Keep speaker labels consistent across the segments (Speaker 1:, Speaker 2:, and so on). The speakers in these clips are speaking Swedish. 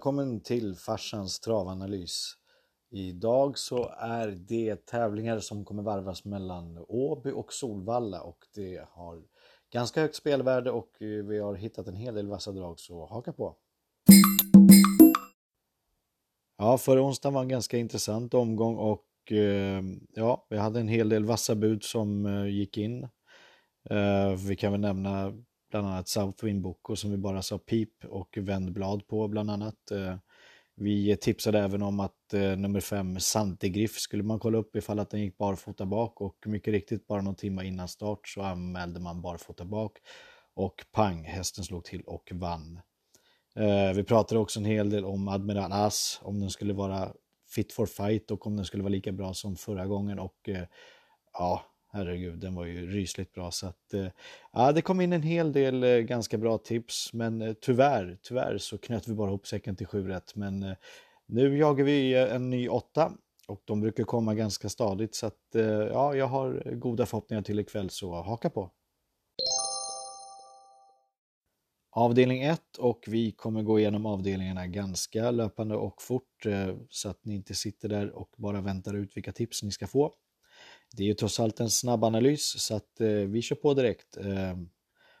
Speaker 1: Välkommen till farsans travanalys. Idag så är det tävlingar som kommer varvas mellan Åby och Solvalla och det har ganska högt spelvärde och eh, vi har hittat en hel del vassa drag så haka på. Ja, förra onsdagen var en ganska intressant omgång och eh, ja, vi hade en hel del vassa bud som eh, gick in. Vi kan väl nämna bland annat Southwind Boko som vi bara sa pip och vändblad på bland annat. Eh, vi tipsade även om att eh, nummer fem Santigriff skulle man kolla upp ifall att den gick barfota bak och mycket riktigt bara någon timme innan start så anmälde man barfota bak och pang, hästen slog till och vann. Eh, vi pratade också en hel del om Admiral As, om den skulle vara fit for fight och om den skulle vara lika bra som förra gången och ja, herregud, den var ju rysligt bra. Så att, eh, ja, det kom in en hel del eh, ganska bra tips, men eh, tyvärr, tyvärr så knöt vi bara ihop säcken till sju rätt. Men nu jagar vi en ny åtta och de brukar komma ganska stadigt så att ja, jag har goda förhoppningar till ikväll så haka på. Avdelning 1 och vi kommer gå igenom avdelningarna ganska löpande och fort så att ni inte sitter där och bara väntar ut vilka tips ni ska få. Det är ju trots allt en snabb analys så att eh, vi kör på direkt. Eh,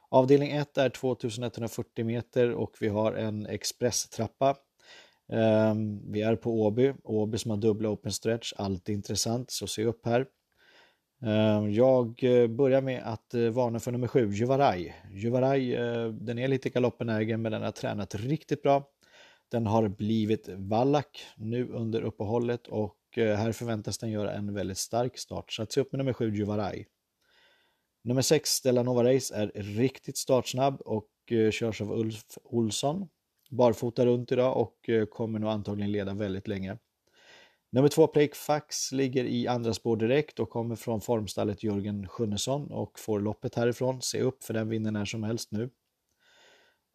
Speaker 1: avdelning 1 är 2140 meter och vi har en expresstrappa. Eh, vi är på Åby, Åby som har dubbla open stretch, alltid intressant så se upp här. Eh, jag eh, börjar med att eh, varna för nummer 7, Juvaraj. Juvaraj, den är lite galoppenägen men den har tränat riktigt bra. Den har blivit vallack nu under uppehållet och Eh, här förväntas den göra en väldigt stark start. Så att se upp med nummer 7 Juvaraj. Nummer 6 Stella Nova Race är riktigt startsnabb och eh, körs av Ulf Olsson. Barfota runt idag och eh, kommer nog antagligen leda väldigt länge. Nummer 2 Plake Fax ligger i andra spår direkt och kommer från formstallet Jörgen Sjunnesson och får loppet härifrån. Se upp för den vinner när som helst nu.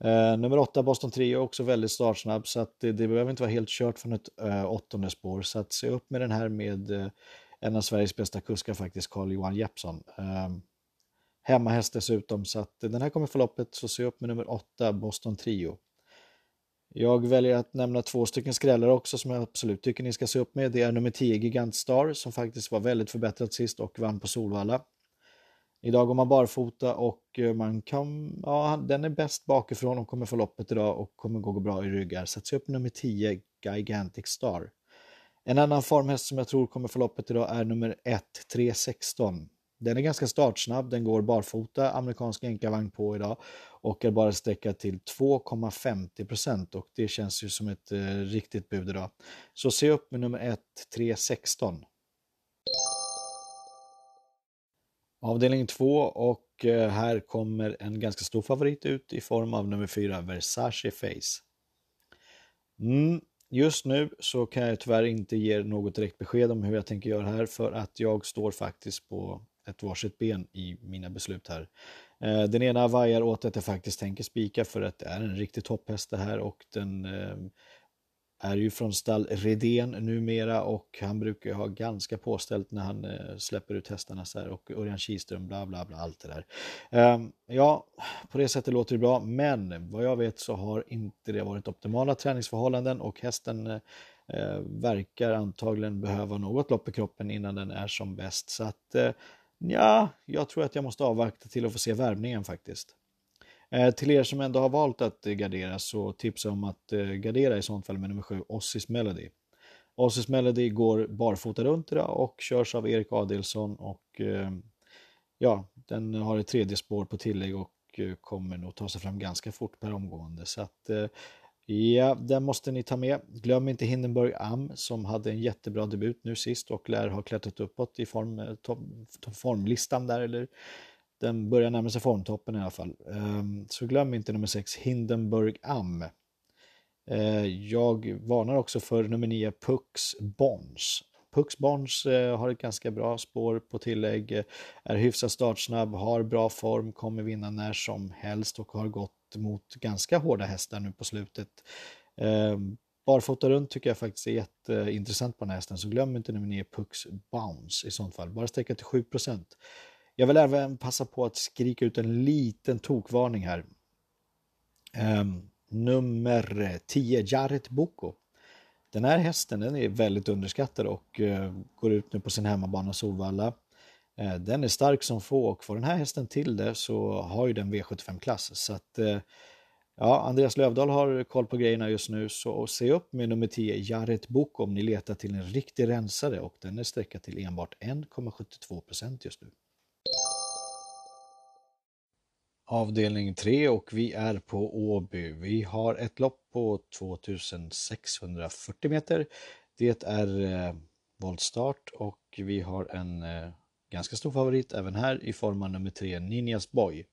Speaker 1: Eh, nummer åtta, Boston Trio, också väldigt startsnabb så att det, det behöver inte vara helt kört från ett eh, åttonde spår. Så att se upp med den här med eh, en av Sveriges bästa kuskar faktiskt, Carl-Johan Jeppsson. Eh, hemmahäst dessutom, så att den här kommer förloppet, så se upp med nummer åtta, Boston Trio. Jag väljer att nämna två stycken skrällar också som jag absolut tycker ni ska se upp med. Det är nummer 10 Gigant Star som faktiskt var väldigt förbättrat sist och vann på Solvalla. Idag går man barfota och eh, man kan, ja, den är bäst bakifrån och kommer få loppet idag och kommer gå bra i ryggar. Så se upp nummer 10, Gigantic Star. En annan formhäst som jag tror kommer få loppet idag är nummer 1, 316. Den är ganska startsnabb, den går barfota, amerikansk enkavagn på idag och är bara sträckad till 2,50 och det känns ju som ett eh, riktigt bud idag. Så se upp med nummer 1, 316. Avdelning 2 och eh, här kommer en ganska stor favorit ut i form av nummer 4 Versace Face. Mm, just nu så kan jag tyvärr inte ge något direkt besked om hur jag tänker göra här för att jag står faktiskt på ett varsitt ben i mina beslut här. Eh, den ena vajar åt att jag faktiskt tänker spika för att det är en riktig topphäst det här och den eh, är ju från stall Redén numera och han brukar ha ganska påställt när han eh, släpper ut hästarna så här och Örjan Kihlström bla bla bla allt det där. Ehm, ja, på det sättet låter det bra, men vad jag vet så har inte det varit optimala träningsförhållanden och hästen eh, verkar antagligen behöva något lopp i kroppen innan den är som bäst. Så att eh, ja, jag tror att jag måste avvakta till att få se värmningen faktiskt. Eh, till er som ändå har valt att eh, gardera så tipsar jag om att eh, gardera i sånt fall med nummer 7, Ossis Melody. Ossis Melody går barfota runt idag och körs av Erik Adelsson och ja, den har ett tredje spår på tillägg och kommer nog ta sig fram ganska fort per omgående. Så att ja, den måste ni ta med. Glöm inte Hindenburg Am som hade en jättebra debut nu sist och lär ha klättrat uppåt i form, top, formlistan där eller den börjar närma sig formtoppen i alla fall. Ehm, så glöm inte nummer 6, Hindenburg Am. Eh, jag varnar också för nummer 9, Pux Bonds. Pux Bonds eh, har ett ganska bra spår på tillägg, eh, är hyfsat startsnabb, har bra form, kommer vinna när som helst och har gått mot ganska hårda hästar nu på slutet. Ehm, barfota runt tycker jag faktiskt är jätteintressant på den här hästen, så glöm inte nummer 9 Pux Bounce i sånt fall. Bara sträcka till 7 jag vill även passa på att skrika ut en liten tokvarning här. Um, nummer 10, Jaret Boko. Den här hästen den är väldigt underskattad och uh, går ut nu på sin hemmabana Solvalla. Uh, den är stark som få och får den här hästen till det så har ju den V75-klass. Så att uh, Ja, Andreas Lövdahl har koll på grejerna just nu, så se upp med nummer 10, Jaret Boko om ni letar till en riktig rensare och den är sträckad till enbart 1,72 procent just nu. Avdelning 3 och vi är på Åby. Vi har ett lopp på 2640 meter. Det är eh, voltstart och vi har en eh, ganska stor favorit även här i form av nummer 3, Ninjas Boy.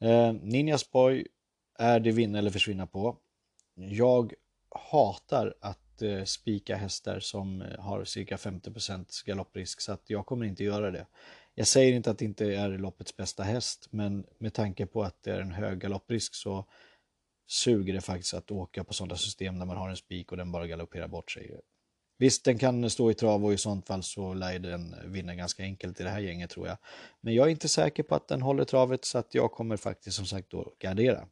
Speaker 1: Eh, Ninjas Boy är det vinna eller försvinna på. Jag hatar att eh, spika hästar som eh, har cirka 50% galopprisk så att jag kommer inte göra det. Jag säger inte att det inte är loppets bästa häst men med tanke på att det är en hög galopprisk så suger det faktiskt att åka på sådana system där man har en spik och den bara galopperar bort sig. Visst, den kan stå i trav och i sånt fall så lär den vinna ganska enkelt i det här gänget tror jag. Men jag är inte säker på att den håller travet så att jag kommer faktiskt som sagt då gardera.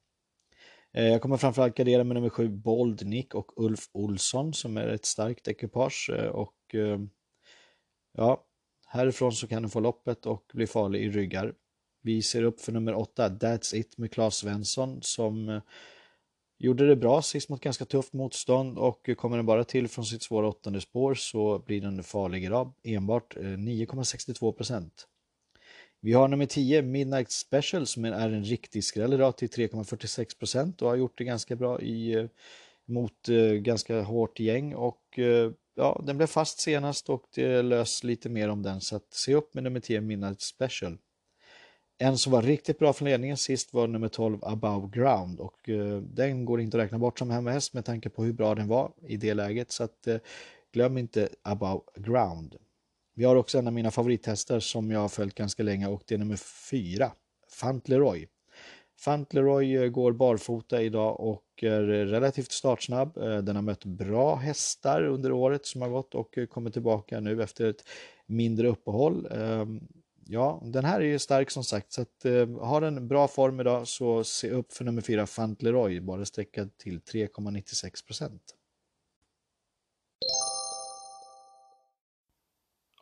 Speaker 1: Eh, jag kommer framförallt gardera med nummer sju Bold Nick och Ulf Olsson som är ett starkt ekipage eh, och eh, ja, härifrån så kan den få loppet och bli farlig i ryggar. Vi ser upp för nummer åtta That's It med Claes Svensson som eh, gjorde det bra sist mot ganska tufft motstånd och kommer den bara till från sitt svåra åttonde spår så blir den farlig idag, enbart eh, 9,62 procent. Vi har nummer 10, Midnight Special, som är en riktig skräll idag till 3,46% och har gjort det ganska bra i, eh, mot ganska hårt gäng. Och ja, den blev fast senast och det lös lite mer om den, så att se upp med nummer 10, Midnight Special. En som var riktigt bra från ledningen sist var nummer 12, Above Ground och eh, den går inte att räkna bort som hemmahäst med tanke på hur bra den var i det läget, så att eh, glöm inte Above Ground. Vi har också en av mina favorithästar som jag har följt ganska länge och det är nummer 4, Fantleroy. Fantleroy eh, går barfota idag och är eh, relativt startsnabb. Eh, den har mött bra hästar under året som har gått och kommer tillbaka nu efter ett mindre uppehåll. Ehm, ja, den här är ju stark som sagt, så att, har den bra form idag så se upp för nummer 4 Fantleroy, bara sträckad till 3,96 procent.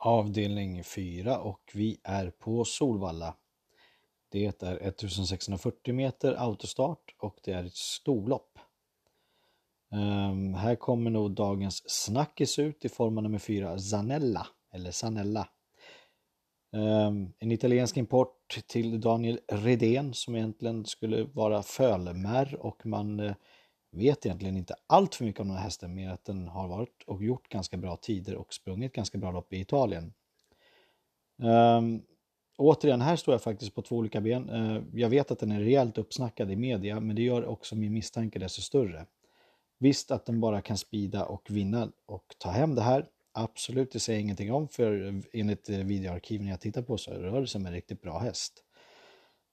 Speaker 1: avdelning 4 och vi är på Solvalla. Det är 1640 meter autostart och det är ett storlopp. Um, här kommer nog dagens snackis ut i form av nummer 4 Zanella, eller Zanella. Um, en italiensk import till Daniel Redén som egentligen skulle vara fölmär och man uh, vet egentligen inte allt för mycket om den här hästen, mer att den har varit och gjort ganska bra tider och sprungit ganska bra lopp i Italien. Um, återigen, här står jag faktiskt på två olika ben. Eh, jag vet att den är rejält uppsnackad i media, men det gör också min misstanke desto större. Visst att den bara kan spida och vinna och ta hem det här. Absolut, det säger jag ingenting om, för enligt eh, videoarkiven jag tittar på så rör det sig om en riktigt bra häst.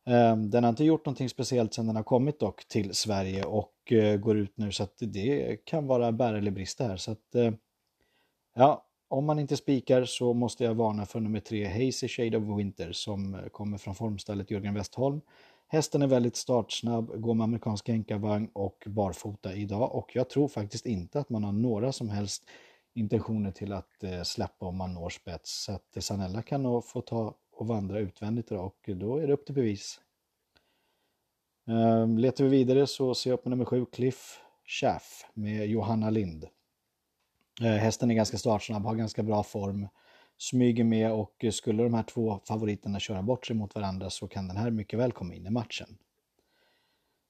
Speaker 1: Eh, den har inte gjort någonting speciellt sedan den har kommit dock till Sverige och går ut nu så att det kan vara bära eller brista här. Så att, ja, om man inte spikar så måste jag varna för nummer tre, Hazy Shade of Winter som eh, kommer från formstället Jörgen Westholm. Hästen är väldigt startsnabb, går med amerikansk enkavagn och barfota idag och jag tror faktiskt inte att man har några som helst intentioner till att eh, släppa om man når spets. Så att eh, Sanella kan nog få ta och vandra utvändigt idag och då är det upp till bevis. Ehm, letar vi vidare så ser jag upp med nummer sju, Cliff Chaff med Johanna Lind. Eh, hästen är ganska startsnabb, har ganska bra form, smyger med och eh, skulle de här två favoriterna köra bort sig mot varandra så kan den här mycket väl komma in i matchen.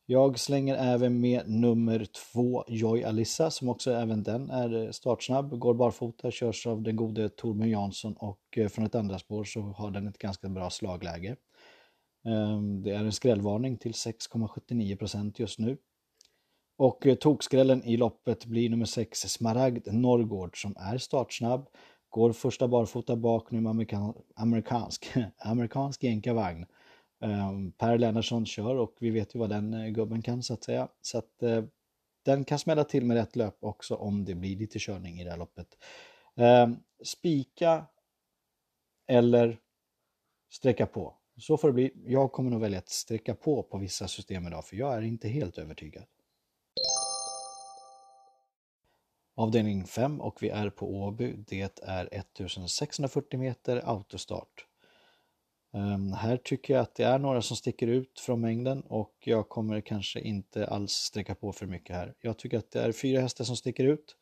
Speaker 1: Jag slänger även med nummer två Joy Alissa som också även den är eh, startsnabb, går barfota, körs av den gode Torbjörn Jansson och från ett andra spår så har den ett ganska bra slagläge. Ehm, det är en skrällvarning till 6,79% just nu. Och eh, tokskrällen i loppet blir nummer 6 Smaragd Norrgård som är startsnabb, går första barfota bak nu med amerikan amerikansk, amerikansk jänkarvagn Um, per Lennartsson kör och vi vet ju vad den eh, gubben kan så att säga. Så att uh, den kan smälla till med rätt löp också om det blir lite körning i det här loppet. Um, spika eller sträcka på. Så får det bli. Jag kommer nog välja att sträcka på på vissa system idag för jag är inte helt övertygad. Avdelning 5 och vi är på Åby. Det är 1640 meter autostart. Um, här tycker jag att det är några som sticker ut från mängden och jag kommer kanske inte alls sträcka på för mycket här. Jag tycker att det är fyra hästar som sticker ut.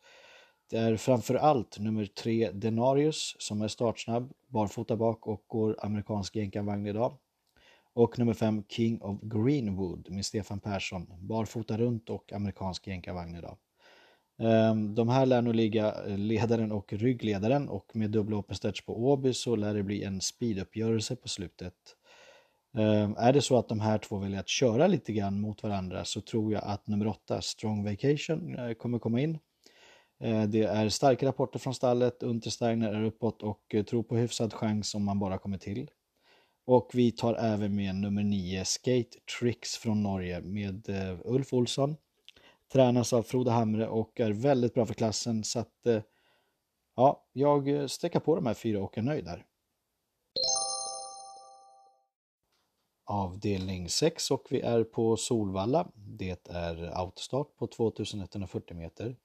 Speaker 1: Det är framför allt nummer tre Denarius som är startsnabb, barfota bak och går amerikansk jänkarvagn idag. Och nummer fem King of Greenwood med Stefan Persson, barfota runt och amerikansk jänkarvagn idag. Ehm, de här lär nog ligga eh, ledaren och ryggledaren och med dubbla open stretch på Åby så lär det bli en speeduppgörelse på slutet. Ehm, är det så att de här två väljer att köra lite grann mot varandra så tror jag att nummer 8, Strong Vacation, eh, kommer komma in. Eh, det är starka rapporter från stallet, Untersteiner är uppåt och tror på hyfsad chans om man bara kommer till. Och vi tar även med nummer 9, Skate Tricks från Norge med Ulf Olsson. Tränas av Frode Hamre och är väldigt bra för klassen så att eh, ja, jag sträcker på de här fyra och är nöjd där. Avdelning 6 och vi är på Solvalla. Det är autostart på 2140 meter.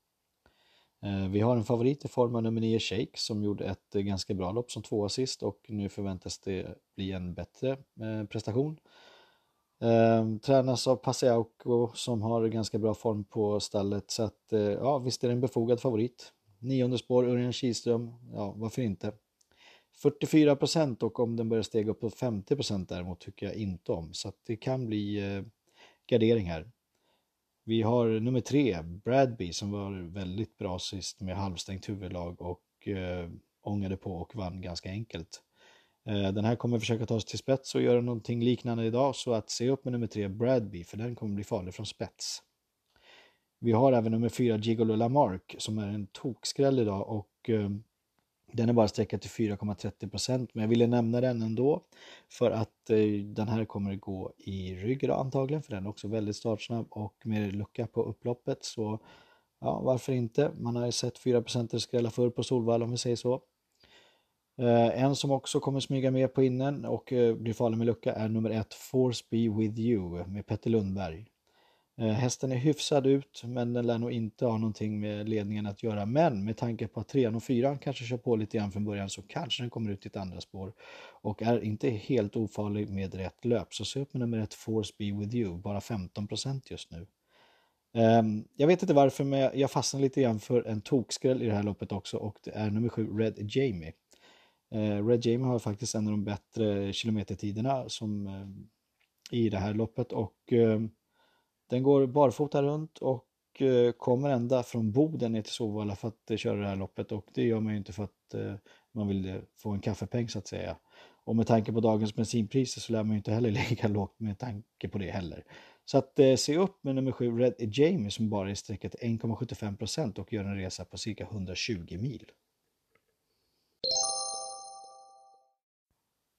Speaker 1: Eh, vi har en favorit i form av nummer 9 Shake som gjorde ett ganska bra lopp som tvåa sist och nu förväntas det bli en bättre eh, prestation. Eh, tränas av Paseauco som har ganska bra form på stallet så att eh, ja visst är det en befogad favorit. Nionde spår Örjan Kihlström, ja varför inte? 44 procent och om den börjar stega upp på 50 procent däremot tycker jag inte om så att det kan bli eh, gardering här. Vi har nummer tre, Bradby, som var väldigt bra sist med halvstängt huvudlag och eh, ångade på och vann ganska enkelt. Eh, den här kommer försöka ta sig till spets och göra någonting liknande idag så att se upp med nummer tre Bradby för den kommer bli farlig från spets. Vi har även nummer fyra Gigolo Lamarck som är en tokskräll idag och eh, den är bara sträckad till 4,30% men jag ville nämna den ändå för att eh, den här kommer gå i rygg idag antagligen för den är också väldigt startsnabb och med lucka på upploppet så ja, varför inte? Man har ju sett 4 skrälla förr på Solvalla om vi säger så. Eh, en som också kommer smyga med på innen och eh, blir farlig med lucka är nummer ett Force Be With You med Petter Lundberg. Eh, hästen är hyfsad ut men den lär nog inte ha någonting med ledningen att göra. Men med tanke på att trean och fyran kanske kör på lite grann från början så kanske den kommer ut i ett andra spår. Och är inte helt ofarlig med rätt löp. Så se upp med nummer ett Force Be With You, bara 15% just nu. Ehm, jag vet inte varför men jag fastnar lite grann för en tokskräll i det här loppet också och det är nummer 7 Red Jamie. Eh, Red Jamie har faktiskt en av de bättre kilometertiderna som, eh, i det här loppet och eh, den går barfota runt och eh, kommer ända från Boden ner till Sovalla för att eh, köra det här loppet och det gör man ju inte för att eh, man vill få en kaffepeng så att säga. Och med tanke på dagens bensinpriser så lär man ju inte heller ligga lågt med tanke på det heller. Så att eh, se upp med nummer 7 Red Jamie som bara är sträckat 1,75 procent och gör en resa på cirka 120 mil.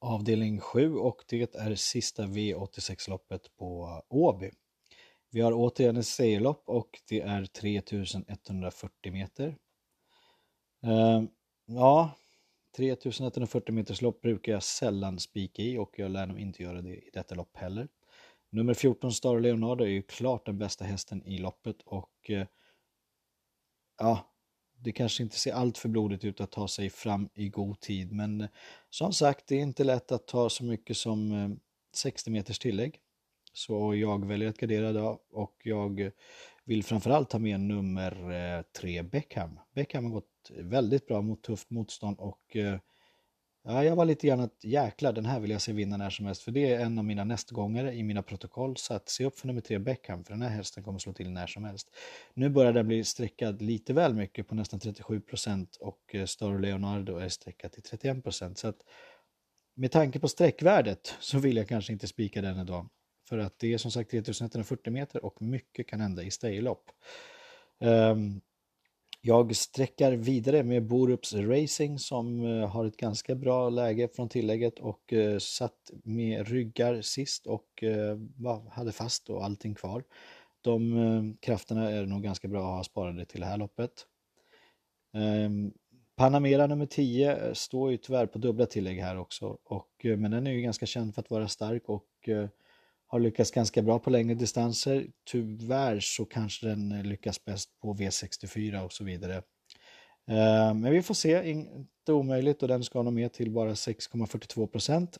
Speaker 1: Avdelning 7 och det är sista V86-loppet på Åby. Vi har återigen ett segerlopp och det är 3140 meter. Ehm, ja, 3140 meters lopp brukar jag sällan spika i och jag lär nog inte göra det i detta lopp heller. Nummer 14 Star Leonardo är ju klart den bästa hästen i loppet och eh, ja, det kanske inte ser allt för blodigt ut att ta sig fram i god tid men som sagt det är inte lätt att ta så mycket som eh, 60 meters tillägg. Så jag väljer att gardera idag och jag vill framförallt ta med nummer eh, 3 Beckham. Beckham har gått väldigt bra mot tufft motstånd och eh, Ja, jag var lite grann att jäklar, den här vill jag se vinna när som helst. För det är en av mina nästgångare i mina protokoll. Så att se upp för nummer tre Beckham, för den här hästen kommer slå till när som helst. Nu börjar den bli streckad lite väl mycket på nästan 37 procent och eh, Star Leonardo är streckad till 31 procent. Så att med tanke på sträckvärdet så vill jag kanske inte spika den idag. För att det är som sagt 3140 meter och mycket kan hända i staylopp. Um, jag sträckar vidare med Borups Racing som eh, har ett ganska bra läge från tillägget och eh, satt med ryggar sist och eh, hade fast och allting kvar. De krafterna är nog ganska bra att ha sparade till det här loppet. Ehm, Panamera nummer 10 står ju tyvärr på dubbla tillägg här också, och, men den är ju ganska känd för att vara stark och har lyckats ganska bra på längre distanser. Tyvärr så kanske den eh, lyckas bäst på V64 och så vidare. Eh, men vi får se, inte omöjligt och den ska nog med till bara 6,42 procent.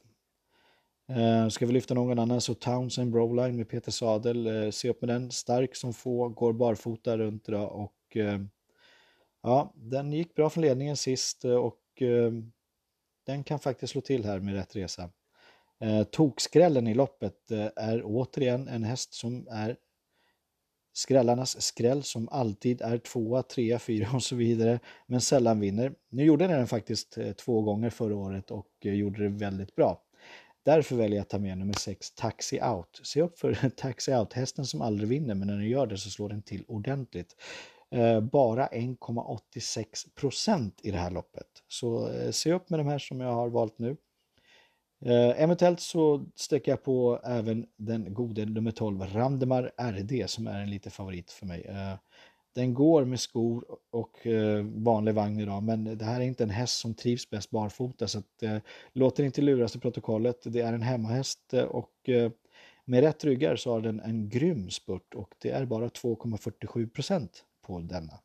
Speaker 1: Eh, ska vi lyfta någon annan så Townsend Broline med Peter Sadel. Se upp med den. Stark som få, går barfota runt idag och ja, den gick bra från ledningen sist och den kan faktiskt slå till här med rätt resa. Eh, tokskrällen i loppet eh, är återigen en häst som är skrällarnas skräll som alltid är tvåa, trea, fyra och så vidare men sällan vinner. Nu gjorde den faktiskt eh, två gånger förra året och gjorde det väldigt bra. Därför väljer jag att ta med nummer 6, Taxi Out. Se upp för Taxi Out, hästen som aldrig vinner, men när den gör det så slår den till ordentligt. Bara 1,86 procent i det här loppet. Så se upp med de här som jag har valt nu. Eh, eventuellt så sträcker jag på även den gode nummer 12, Randemar RD, som är en liten favorit för mig. Eh, den går med skor och eh, vanlig vagn idag, men det här är inte en häst som trivs bäst barfota, så att, eh, låt er inte luras i protokollet. Det är en hemmahäst eh, och eh, med rätt ryggar så har den en grym spurt och det är bara 2,47 procent på denna.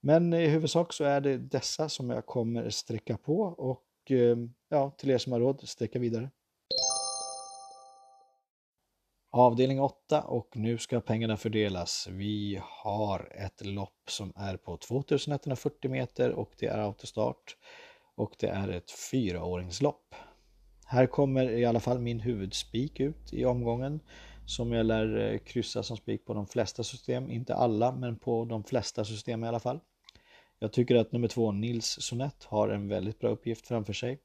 Speaker 1: Men i huvudsak så är det dessa som jag kommer sträcka på och Eh, ja, till er som har råd, sträcka vidare. Avdelning 8 och nu ska pengarna fördelas. Vi har ett lopp som är på 2140 meter och det är autostart och det är ett fyraåringslopp. Här kommer i alla fall min huvudspik ut i omgången som jag lär eh, kryssa som spik på de flesta system, inte alla men på de flesta system i alla fall. Jag tycker att nummer två Nils Sonett har en väldigt bra uppgift framför sig.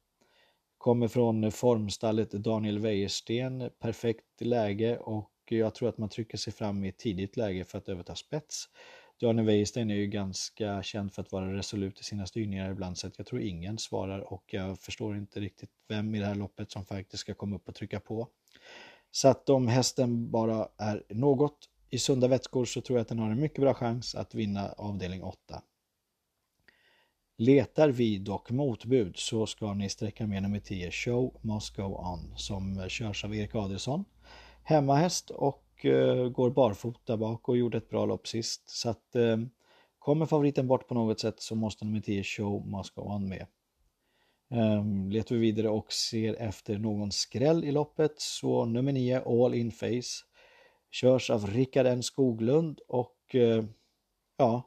Speaker 1: Kommer från formstallet Daniel Wäjersten, perfekt läge och jag tror att man trycker sig fram i ett tidigt läge för att överta spets. Daniel Wäjersten är ju ganska känd för att vara resolut i sina styrningar ibland så att jag tror ingen svarar och jag förstår inte riktigt vem i det här loppet som faktiskt ska komma upp och trycka på. Så att om hästen bara är något i sunda vätskor så tror jag att den har en mycket bra chans att vinna avdelning 8. Letar vi dock motbud så ska ni sträcka med nummer 10 Show Must Go On som körs av Erik Adelsson. Hemmahäst och eh, går barfota bak och gjorde ett bra lopp sist. Så att eh, kommer favoriten bort på något sätt så måste nummer 10 Show Must Go On med. Ehm, letar vi vidare och ser efter någon skräll i loppet så nummer 9 All In Face körs av Rickard N Skoglund och eh, ja,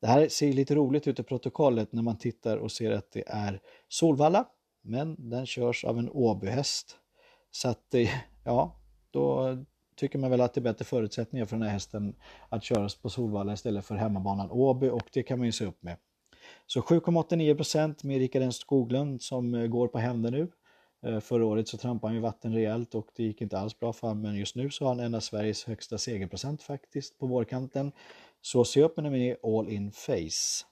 Speaker 1: det här ser lite roligt ut i protokollet när man tittar och ser att det är Solvalla, men den körs av en Åbyhäst. Så att, ja, då tycker man väl att det är bättre förutsättningar för den här hästen att köras på Solvalla istället för hemmabanan Åby och det kan man ju se upp med. Så 7,89% med Rickard Skoglund som eh, går på händer nu. Eh, förra året så trampade han ju vatten rejält och det gick inte alls bra för honom men just nu så har han en av Sveriges högsta segerprocent faktiskt på vårkanten. Så se upp med nummer All In Face.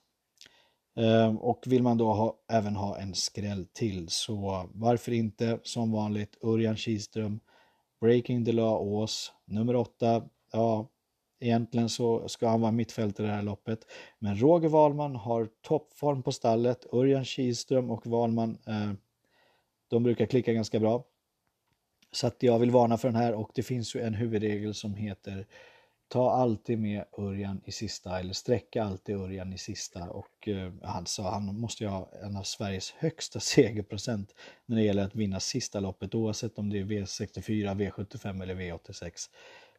Speaker 1: Ehm, och vill man då ha, även ha en skräll till så varför inte som vanligt Örjan Kihlström, Breaking the Law Ås, nummer 8, ja egentligen så ska han vara mittfältare i det här loppet. Men Roger Wahlman har toppform på stallet, Örjan Kihlström och Wahlman eh, de brukar klicka ganska bra. Så att jag vill varna för den här och det finns ju en huvudregel som heter ta alltid med Örjan i sista eller sträcka alltid Örjan i sista och eh, han sa han måste ju ha en av Sveriges högsta segerprocent när det gäller att vinna sista loppet oavsett om det är V64, V75 eller V86.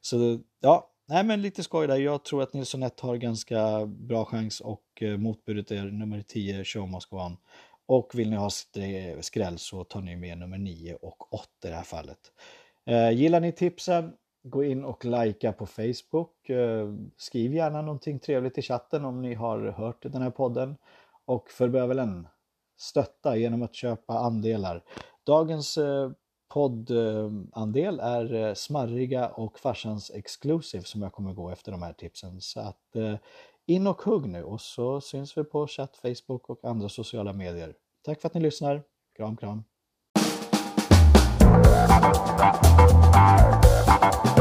Speaker 1: Så ja, nej men lite skoj där. Jag tror att Nilsson 1 har ganska bra chans och eh, motbudet är nummer 10 Show Moskvan. Och vill ni ha skräll så tar ni med nummer 9 och 8 i det här fallet. Eh, gillar ni tipsen gå in och likea på Facebook. Eh, skriv gärna någonting trevligt i chatten om ni har hört den här podden. Och för bövelen, stötta genom att köpa andelar. Dagens eh, poddandel är eh, Smarriga och Farsans Exclusive som jag kommer gå efter de här tipsen. Så att in och hugg nu och så syns vi på chatt, Facebook och andra sociala medier. Tack för att ni lyssnar. Kram, kram. Bye.